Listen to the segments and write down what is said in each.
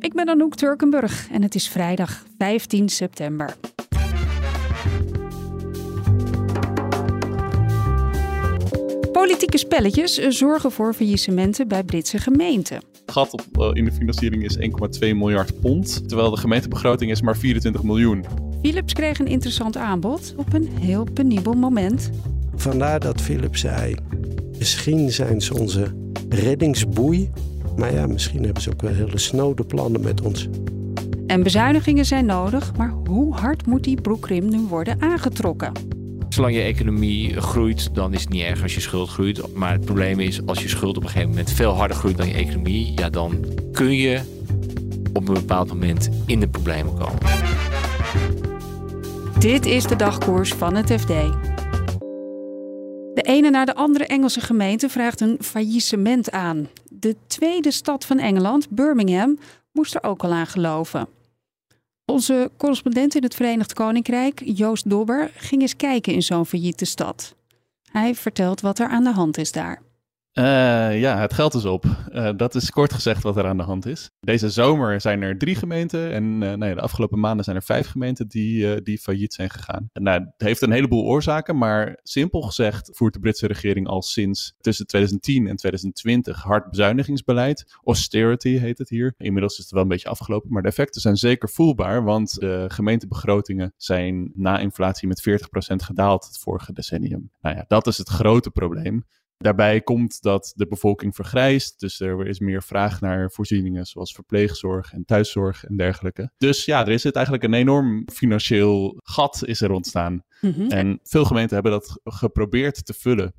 Ik ben Anouk Turkenburg en het is vrijdag 15 september. Politieke spelletjes zorgen voor faillissementen bij Britse gemeenten. Het gat op, eh, in de financiering is 1,2 miljard pond, terwijl de gemeentebegroting is maar 24 miljoen. Philips kreeg een interessant aanbod op een heel penibel moment. Vandaar dat Philips zei: misschien zijn ze onze reddingsboei. Maar ja, misschien hebben ze ook wel hele snode plannen met ons. En bezuinigingen zijn nodig, maar hoe hard moet die broekriem nu worden aangetrokken? Zolang je economie groeit, dan is het niet erg als je schuld groeit. Maar het probleem is, als je schuld op een gegeven moment veel harder groeit dan je economie, ja, dan kun je op een bepaald moment in de problemen komen. Dit is de dagkoers van het FD. De ene naar de andere Engelse gemeente vraagt een faillissement aan. De tweede stad van Engeland, Birmingham, moest er ook al aan geloven. Onze correspondent in het Verenigd Koninkrijk, Joost Dobber, ging eens kijken in zo'n failliete stad. Hij vertelt wat er aan de hand is daar. Uh, ja, het geld is op. Uh, dat is kort gezegd wat er aan de hand is. Deze zomer zijn er drie gemeenten en uh, de afgelopen maanden zijn er vijf gemeenten die, die failliet zijn gegaan. Nou, het heeft een heleboel oorzaken, maar simpel gezegd voert de Britse regering al sinds tussen 2010 en 2020 hard bezuinigingsbeleid. Austerity heet het hier. Inmiddels is het wel een beetje afgelopen, maar de effecten zijn zeker voelbaar, want de gemeentebegrotingen zijn na inflatie met 40% gedaald het vorige decennium. Nou ja, dat is het grote probleem. Daarbij komt dat de bevolking vergrijst, dus er is meer vraag naar voorzieningen zoals verpleegzorg en thuiszorg en dergelijke. Dus ja, er is het eigenlijk een enorm financieel gat is er ontstaan. Mhm. En veel gemeenten hebben dat geprobeerd te vullen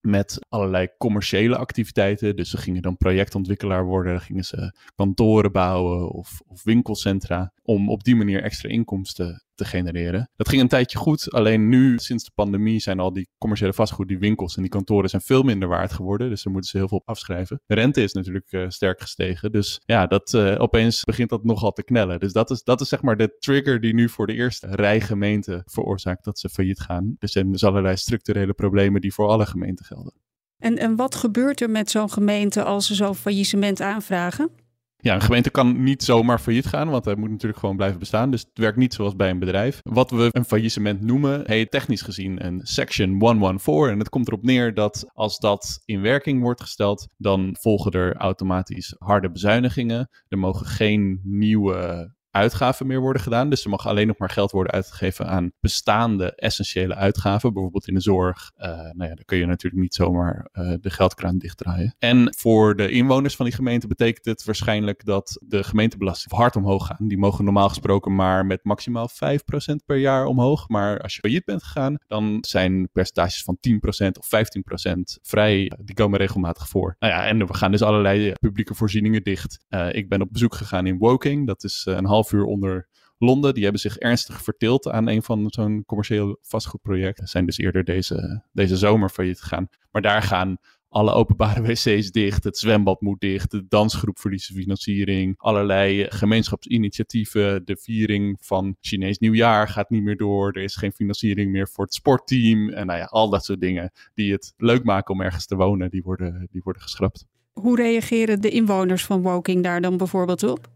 met allerlei commerciële activiteiten. Dus ze gingen dan projectontwikkelaar worden, gingen ze kantoren bouwen of, of winkelcentra, om op die manier extra inkomsten te genereren. Dat ging een tijdje goed, alleen nu sinds de pandemie zijn al die commerciële vastgoed, die winkels en die kantoren zijn veel minder waard geworden. Dus daar moeten ze heel veel op afschrijven. De rente is natuurlijk uh, sterk gestegen, dus ja, dat uh, opeens begint dat nogal te knellen. Dus dat is, dat is zeg maar de trigger die nu voor de eerste rij gemeenten veroorzaakt dat ze failliet gaan. Er zijn dus allerlei structurele problemen die voor alle gemeenten gelden. En, en wat gebeurt er met zo'n gemeente als ze zo'n faillissement aanvragen? Ja, een gemeente kan niet zomaar failliet gaan, want hij moet natuurlijk gewoon blijven bestaan. Dus het werkt niet zoals bij een bedrijf. Wat we een faillissement noemen, heet technisch gezien een Section 114. En het komt erop neer dat als dat in werking wordt gesteld, dan volgen er automatisch harde bezuinigingen. Er mogen geen nieuwe uitgaven meer worden gedaan. Dus er mag alleen nog maar geld worden uitgegeven aan bestaande essentiële uitgaven. Bijvoorbeeld in de zorg. Uh, nou ja, dan kun je natuurlijk niet zomaar uh, de geldkraan dichtdraaien. En voor de inwoners van die gemeente betekent het waarschijnlijk dat de gemeentebelasting hard omhoog gaan. Die mogen normaal gesproken maar met maximaal 5% per jaar omhoog. Maar als je failliet bent gegaan, dan zijn percentages van 10% of 15% vrij. Die komen regelmatig voor. Nou ja, en we gaan dus allerlei publieke voorzieningen dicht. Ik ben op bezoek gegaan in Woking. Dat is een half uur onder Londen. Die hebben zich ernstig verteeld aan een van zo'n commercieel vastgoedproject. Zijn dus eerder deze, deze zomer failliet gegaan. Maar daar gaan alle openbare wc's dicht, het zwembad moet dicht, de dansgroep verliest financiering, allerlei gemeenschapsinitiatieven, de viering van Chinees nieuwjaar gaat niet meer door, er is geen financiering meer voor het sportteam en nou ja, al dat soort dingen die het leuk maken om ergens te wonen, die worden, die worden geschrapt. Hoe reageren de inwoners van Woking daar dan bijvoorbeeld op?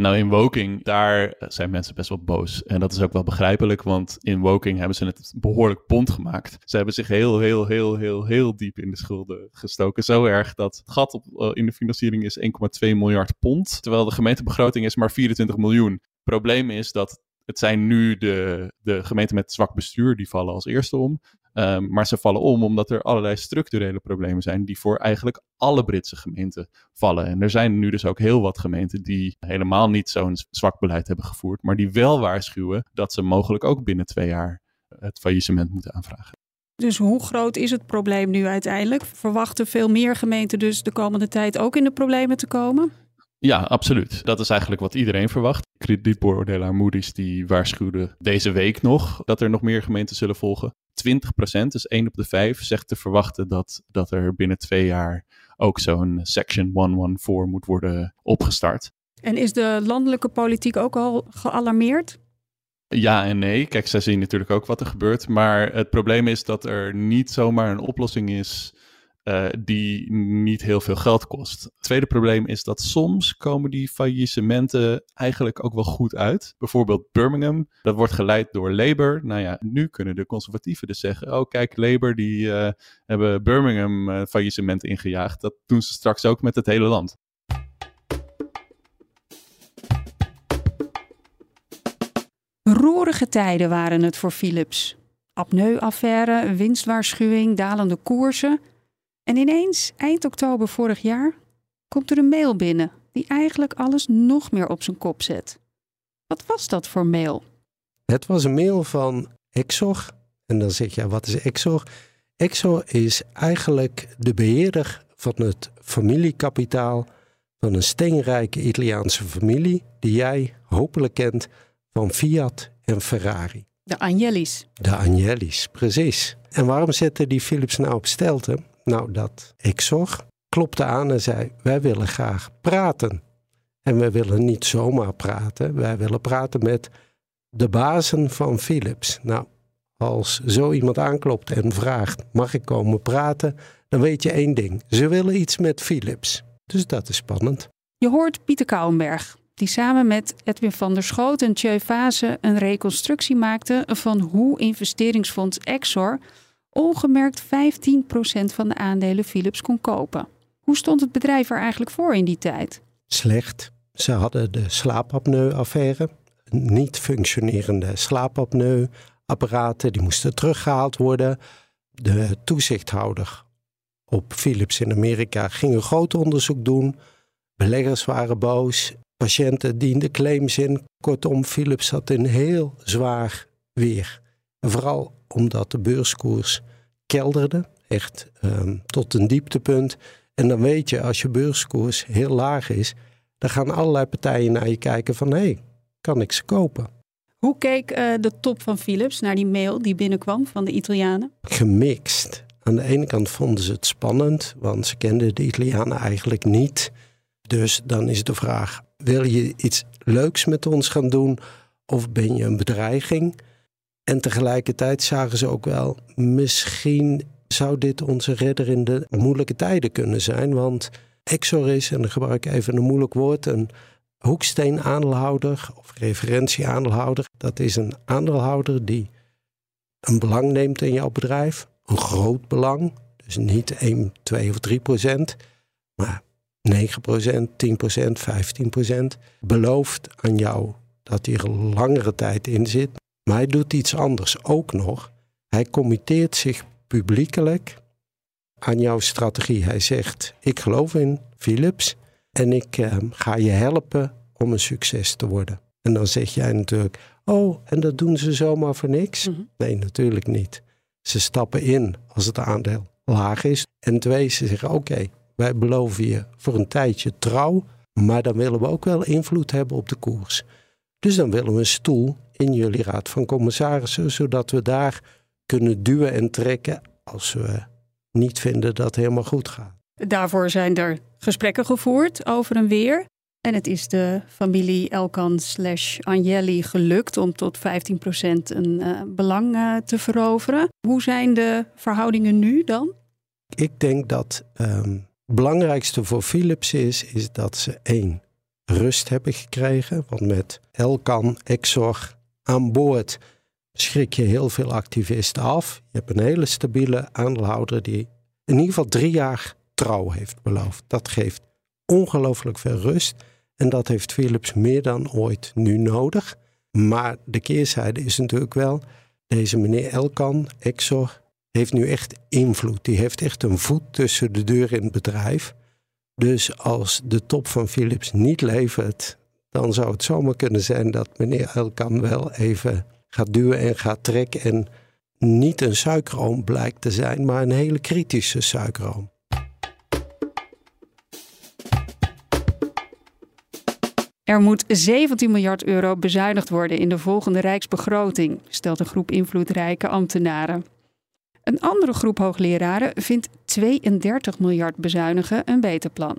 Nou, in Woking, daar zijn mensen best wel boos. En dat is ook wel begrijpelijk, want in Woking hebben ze het behoorlijk pond gemaakt. Ze hebben zich heel, heel, heel, heel, heel diep in de schulden gestoken. Zo erg dat het gat op, eh, in de financiering is 1,2 miljard pond. Terwijl de gemeentebegroting is maar 24 miljoen. Probleem is dat het zijn nu de, de gemeenten met zwak bestuur, die vallen als eerste om. Um, maar ze vallen om omdat er allerlei structurele problemen zijn die voor eigenlijk alle Britse gemeenten vallen. En er zijn nu dus ook heel wat gemeenten die helemaal niet zo'n zwak beleid hebben gevoerd, maar die wel waarschuwen dat ze mogelijk ook binnen twee jaar het faillissement moeten aanvragen. Dus hoe groot is het probleem nu uiteindelijk? Verwachten veel meer gemeenten dus de komende tijd ook in de problemen te komen? Ja, absoluut. Dat is eigenlijk wat iedereen verwacht. Kredietbeoordelaar Moody's die waarschuwde deze week nog dat er nog meer gemeenten zullen volgen. 20%, dus 1 op de 5, zegt te verwachten dat, dat er binnen twee jaar ook zo'n Section 114 moet worden opgestart. En is de landelijke politiek ook al gealarmeerd? Ja en nee. Kijk, zij zien natuurlijk ook wat er gebeurt. Maar het probleem is dat er niet zomaar een oplossing is uh, die niet heel veel geld kost. Het tweede probleem is dat soms komen die faillissementen eigenlijk ook wel goed uit. Bijvoorbeeld Birmingham, dat wordt geleid door Labour. Nou ja, nu kunnen de conservatieven dus zeggen, oh kijk, Labour die uh, hebben Birmingham uh, faillissement ingejaagd. Dat doen ze straks ook met het hele land. Roerige tijden waren het voor Philips. Apneu-affaire, winstwaarschuwing, dalende koersen. En ineens, eind oktober vorig jaar, komt er een mail binnen die eigenlijk alles nog meer op zijn kop zet. Wat was dat voor mail? Het was een mail van Exor. En dan zeg je, wat is Exor? Exor is eigenlijk de beheerder van het familiekapitaal van een steenrijke Italiaanse familie die jij hopelijk kent van Fiat en Ferrari. De Agnelli's. De Agnelli's, precies. En waarom zetten die Philips nou op stelten? Nou, dat Exor klopte aan en zei: Wij willen graag praten. En we willen niet zomaar praten, wij willen praten met de bazen van Philips. Nou, als zo iemand aanklopt en vraagt: Mag ik komen praten? Dan weet je één ding: ze willen iets met Philips. Dus dat is spannend. Je hoort Pieter Kouwenberg, die samen met Edwin van der Schoot en Tjeu Fase een reconstructie maakte van hoe investeringsfonds Exor ongemerkt 15% van de aandelen Philips kon kopen. Hoe stond het bedrijf er eigenlijk voor in die tijd? Slecht. Ze hadden de slaapapneu-affaire. Niet functionerende slaapapneu-apparaten, die moesten teruggehaald worden. De toezichthouder op Philips in Amerika ging een groot onderzoek doen. Beleggers waren boos. Patiënten dienden claims in. Kortom, Philips had een heel zwaar weer. En vooral omdat de beurskoers kelderde, echt um, tot een dieptepunt. En dan weet je, als je beurskoers heel laag is, dan gaan allerlei partijen naar je kijken van hé, hey, kan ik ze kopen? Hoe keek uh, de top van Philips naar die mail die binnenkwam van de Italianen? Gemixt. Aan de ene kant vonden ze het spannend, want ze kenden de Italianen eigenlijk niet. Dus dan is de vraag: wil je iets leuks met ons gaan doen of ben je een bedreiging? En tegelijkertijd zagen ze ook wel, misschien zou dit onze redder in de moeilijke tijden kunnen zijn. Want Exor is, en dan gebruik ik even een moeilijk woord, een hoeksteen-aandeelhouder of referentie-aandeelhouder. Dat is een aandeelhouder die een belang neemt in jouw bedrijf, een groot belang. Dus niet 1, 2 of 3 procent, maar 9 procent, 10 procent, 15 procent. Belooft aan jou dat hij er langere tijd in zit. Maar hij doet iets anders ook nog. Hij committeert zich publiekelijk aan jouw strategie. Hij zegt: Ik geloof in Philips en ik eh, ga je helpen om een succes te worden. En dan zeg jij natuurlijk: Oh, en dat doen ze zomaar voor niks? Mhm. Nee, natuurlijk niet. Ze stappen in als het aandeel laag is. En twee, ze zeggen: Oké, wij beloven je voor een tijdje trouw, maar dan willen we ook wel invloed hebben op de koers. Dus dan willen we een stoel in jullie raad van commissarissen, zodat we daar kunnen duwen en trekken als we niet vinden dat het helemaal goed gaat. Daarvoor zijn er gesprekken gevoerd over en weer. En het is de familie Elkan slash Agnelli gelukt om tot 15% een uh, belang uh, te veroveren. Hoe zijn de verhoudingen nu dan? Ik denk dat um, het belangrijkste voor Philips is, is dat ze één, rust hebben gekregen. Want met Elkan, Exor aan boord schrik je heel veel activisten af. Je hebt een hele stabiele aandeelhouder die in ieder geval drie jaar trouw heeft beloofd. Dat geeft ongelooflijk veel rust. En dat heeft Philips meer dan ooit nu nodig. Maar de keerzijde is natuurlijk wel, deze meneer Elkan, Exor, heeft nu echt invloed. Die heeft echt een voet tussen de deur in het bedrijf. Dus als de top van Philips niet levert, dan zou het zomaar kunnen zijn dat meneer Elkan wel even gaat duwen en gaat trekken en niet een suikeroom blijkt te zijn, maar een hele kritische suikeroom. Er moet 17 miljard euro bezuinigd worden in de volgende rijksbegroting, stelt een groep invloedrijke ambtenaren. Een andere groep hoogleraren vindt 32 miljard bezuinigen een beter plan.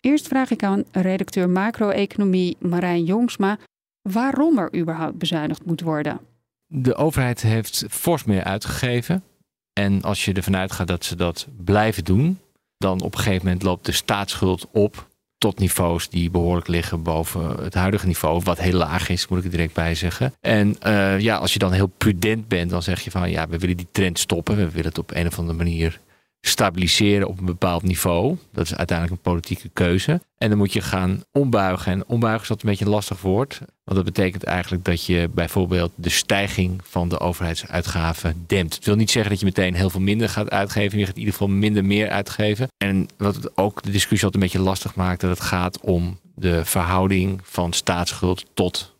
Eerst vraag ik aan redacteur macro-economie Marijn Jongsma waarom er überhaupt bezuinigd moet worden. De overheid heeft fors meer uitgegeven. En als je ervan uitgaat dat ze dat blijven doen, dan op een gegeven moment loopt de staatsschuld op tot niveaus die behoorlijk liggen boven het huidige niveau, wat heel laag is, moet ik er direct bij zeggen. En uh, ja, als je dan heel prudent bent, dan zeg je van ja, we willen die trend stoppen, we willen het op een of andere manier stabiliseren op een bepaald niveau. Dat is uiteindelijk een politieke keuze. En dan moet je gaan ombuigen. En ombuigen is dat een beetje een lastig woord. Want dat betekent eigenlijk dat je bijvoorbeeld de stijging van de overheidsuitgaven dempt. Het wil niet zeggen dat je meteen heel veel minder gaat uitgeven. Je gaat in ieder geval minder meer uitgeven. En wat het ook de discussie altijd een beetje lastig maakt, dat het gaat om de verhouding van staatsschuld tot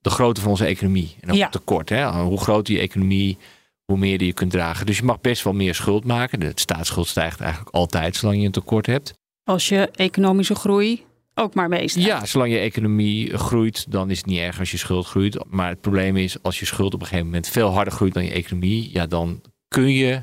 de grootte van onze economie. En ook ja. tekort. Hè? Hoe groot die economie hoe meer die je kunt dragen. Dus je mag best wel meer schuld maken. De staatsschuld stijgt eigenlijk altijd zolang je een tekort hebt. Als je economische groei ook maar meestaat. Ja, zolang je economie groeit, dan is het niet erg als je schuld groeit. Maar het probleem is, als je schuld op een gegeven moment veel harder groeit dan je economie, ja, dan kun je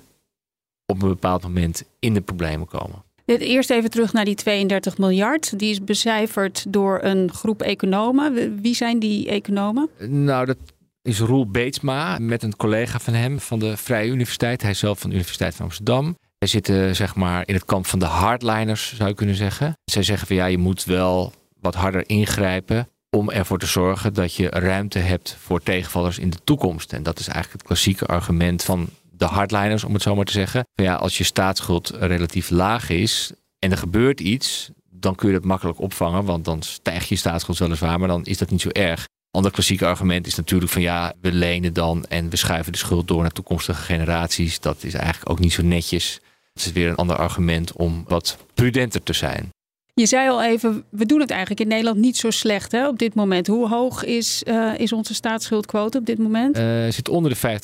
op een bepaald moment in de problemen komen. Eerst even terug naar die 32 miljard. Die is becijferd door een groep economen. Wie zijn die economen? Nou, dat is Roel Beetsma met een collega van hem van de Vrije Universiteit. Hij is zelf van de Universiteit van Amsterdam. Zij zitten zeg maar in het kamp van de hardliners, zou je kunnen zeggen. Zij zeggen van ja, je moet wel wat harder ingrijpen om ervoor te zorgen dat je ruimte hebt voor tegenvallers in de toekomst. En dat is eigenlijk het klassieke argument van de hardliners, om het zo maar te zeggen. Van ja, als je staatsschuld relatief laag is en er gebeurt iets, dan kun je dat makkelijk opvangen, want dan stijgt je staatsschuld weliswaar, maar dan is dat niet zo erg. Ander klassieke argument is natuurlijk van ja, we lenen dan en we schuiven de schuld door naar toekomstige generaties. Dat is eigenlijk ook niet zo netjes. Dat is weer een ander argument om wat prudenter te zijn. Je zei al even, we doen het eigenlijk in Nederland niet zo slecht hè, op dit moment. Hoe hoog is, uh, is onze staatsschuldquote op dit moment? Uh, zit onder de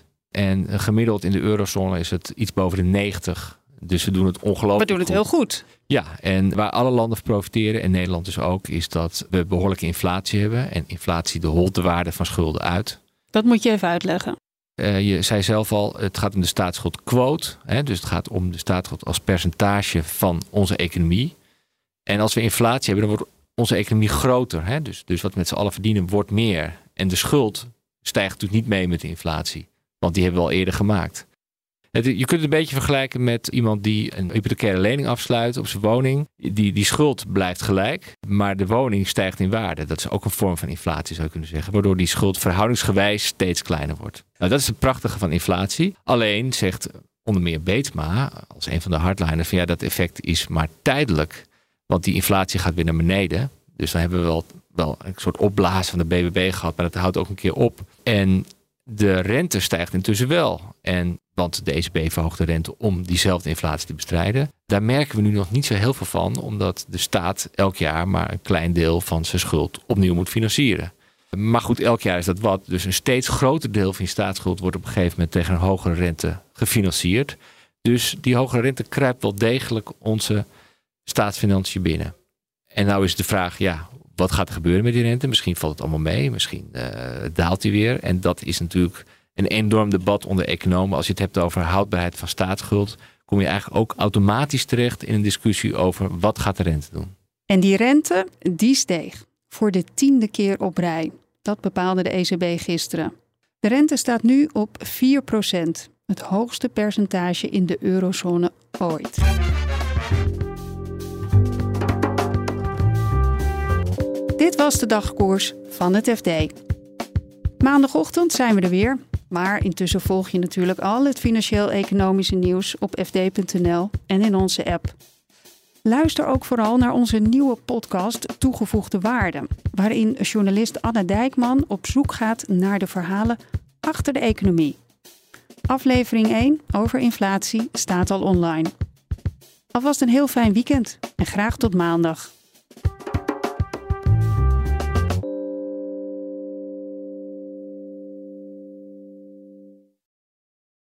50% En gemiddeld in de eurozone is het iets boven de 90. Dus we doen het ongelooflijk We doen het heel goed. Ja, en waar alle landen van profiteren, en Nederland dus ook, is dat we behoorlijke inflatie hebben. En inflatie de holt de waarde van schulden uit. Dat moet je even uitleggen. Uh, je zei zelf al, het gaat om de staatsschuldquote. Hè, dus het gaat om de staatsschuld als percentage van onze economie. En als we inflatie hebben, dan wordt onze economie groter. Hè? Dus, dus wat we met z'n allen verdienen, wordt meer. En de schuld stijgt natuurlijk niet mee met de inflatie. Want die hebben we al eerder gemaakt. Je kunt het een beetje vergelijken met iemand die een hypothecaire lening afsluit op zijn woning. Die, die schuld blijft gelijk, maar de woning stijgt in waarde. Dat is ook een vorm van inflatie, zou je kunnen zeggen. Waardoor die schuld verhoudingsgewijs steeds kleiner wordt. Nou, dat is het prachtige van inflatie. Alleen zegt onder meer Beetsma, als een van de hardliners, van ja, dat effect is maar tijdelijk. Want die inflatie gaat weer naar beneden. Dus dan hebben we wel, wel een soort opblazen van de BBB gehad, maar dat houdt ook een keer op. En de rente stijgt intussen wel. En, want de ECB verhoogt de rente om diezelfde inflatie te bestrijden. Daar merken we nu nog niet zo heel veel van, omdat de staat elk jaar maar een klein deel van zijn schuld opnieuw moet financieren. Maar goed, elk jaar is dat wat. Dus een steeds groter deel van je staatsschuld wordt op een gegeven moment tegen een hogere rente gefinancierd. Dus die hogere rente kruipt wel degelijk onze staatsfinanciën binnen. En nou is de vraag, ja, wat gaat er gebeuren met die rente? Misschien valt het allemaal mee, misschien uh, daalt die weer. En dat is natuurlijk een enorm debat onder economen. Als je het hebt over houdbaarheid van staatsschuld, kom je eigenlijk ook automatisch terecht in een discussie over wat gaat de rente doen. En die rente, die steeg voor de tiende keer op rij. Dat bepaalde de ECB gisteren. De rente staat nu op 4% het hoogste percentage in de eurozone ooit. Dit was de dagkoers van het FD. Maandagochtend zijn we er weer. Maar intussen volg je natuurlijk al het financieel-economische nieuws op fd.nl en in onze app. Luister ook vooral naar onze nieuwe podcast Toegevoegde Waarde, waarin journalist Anna Dijkman op zoek gaat naar de verhalen achter de economie. Aflevering 1 over inflatie staat al online. Alvast een heel fijn weekend en graag tot maandag.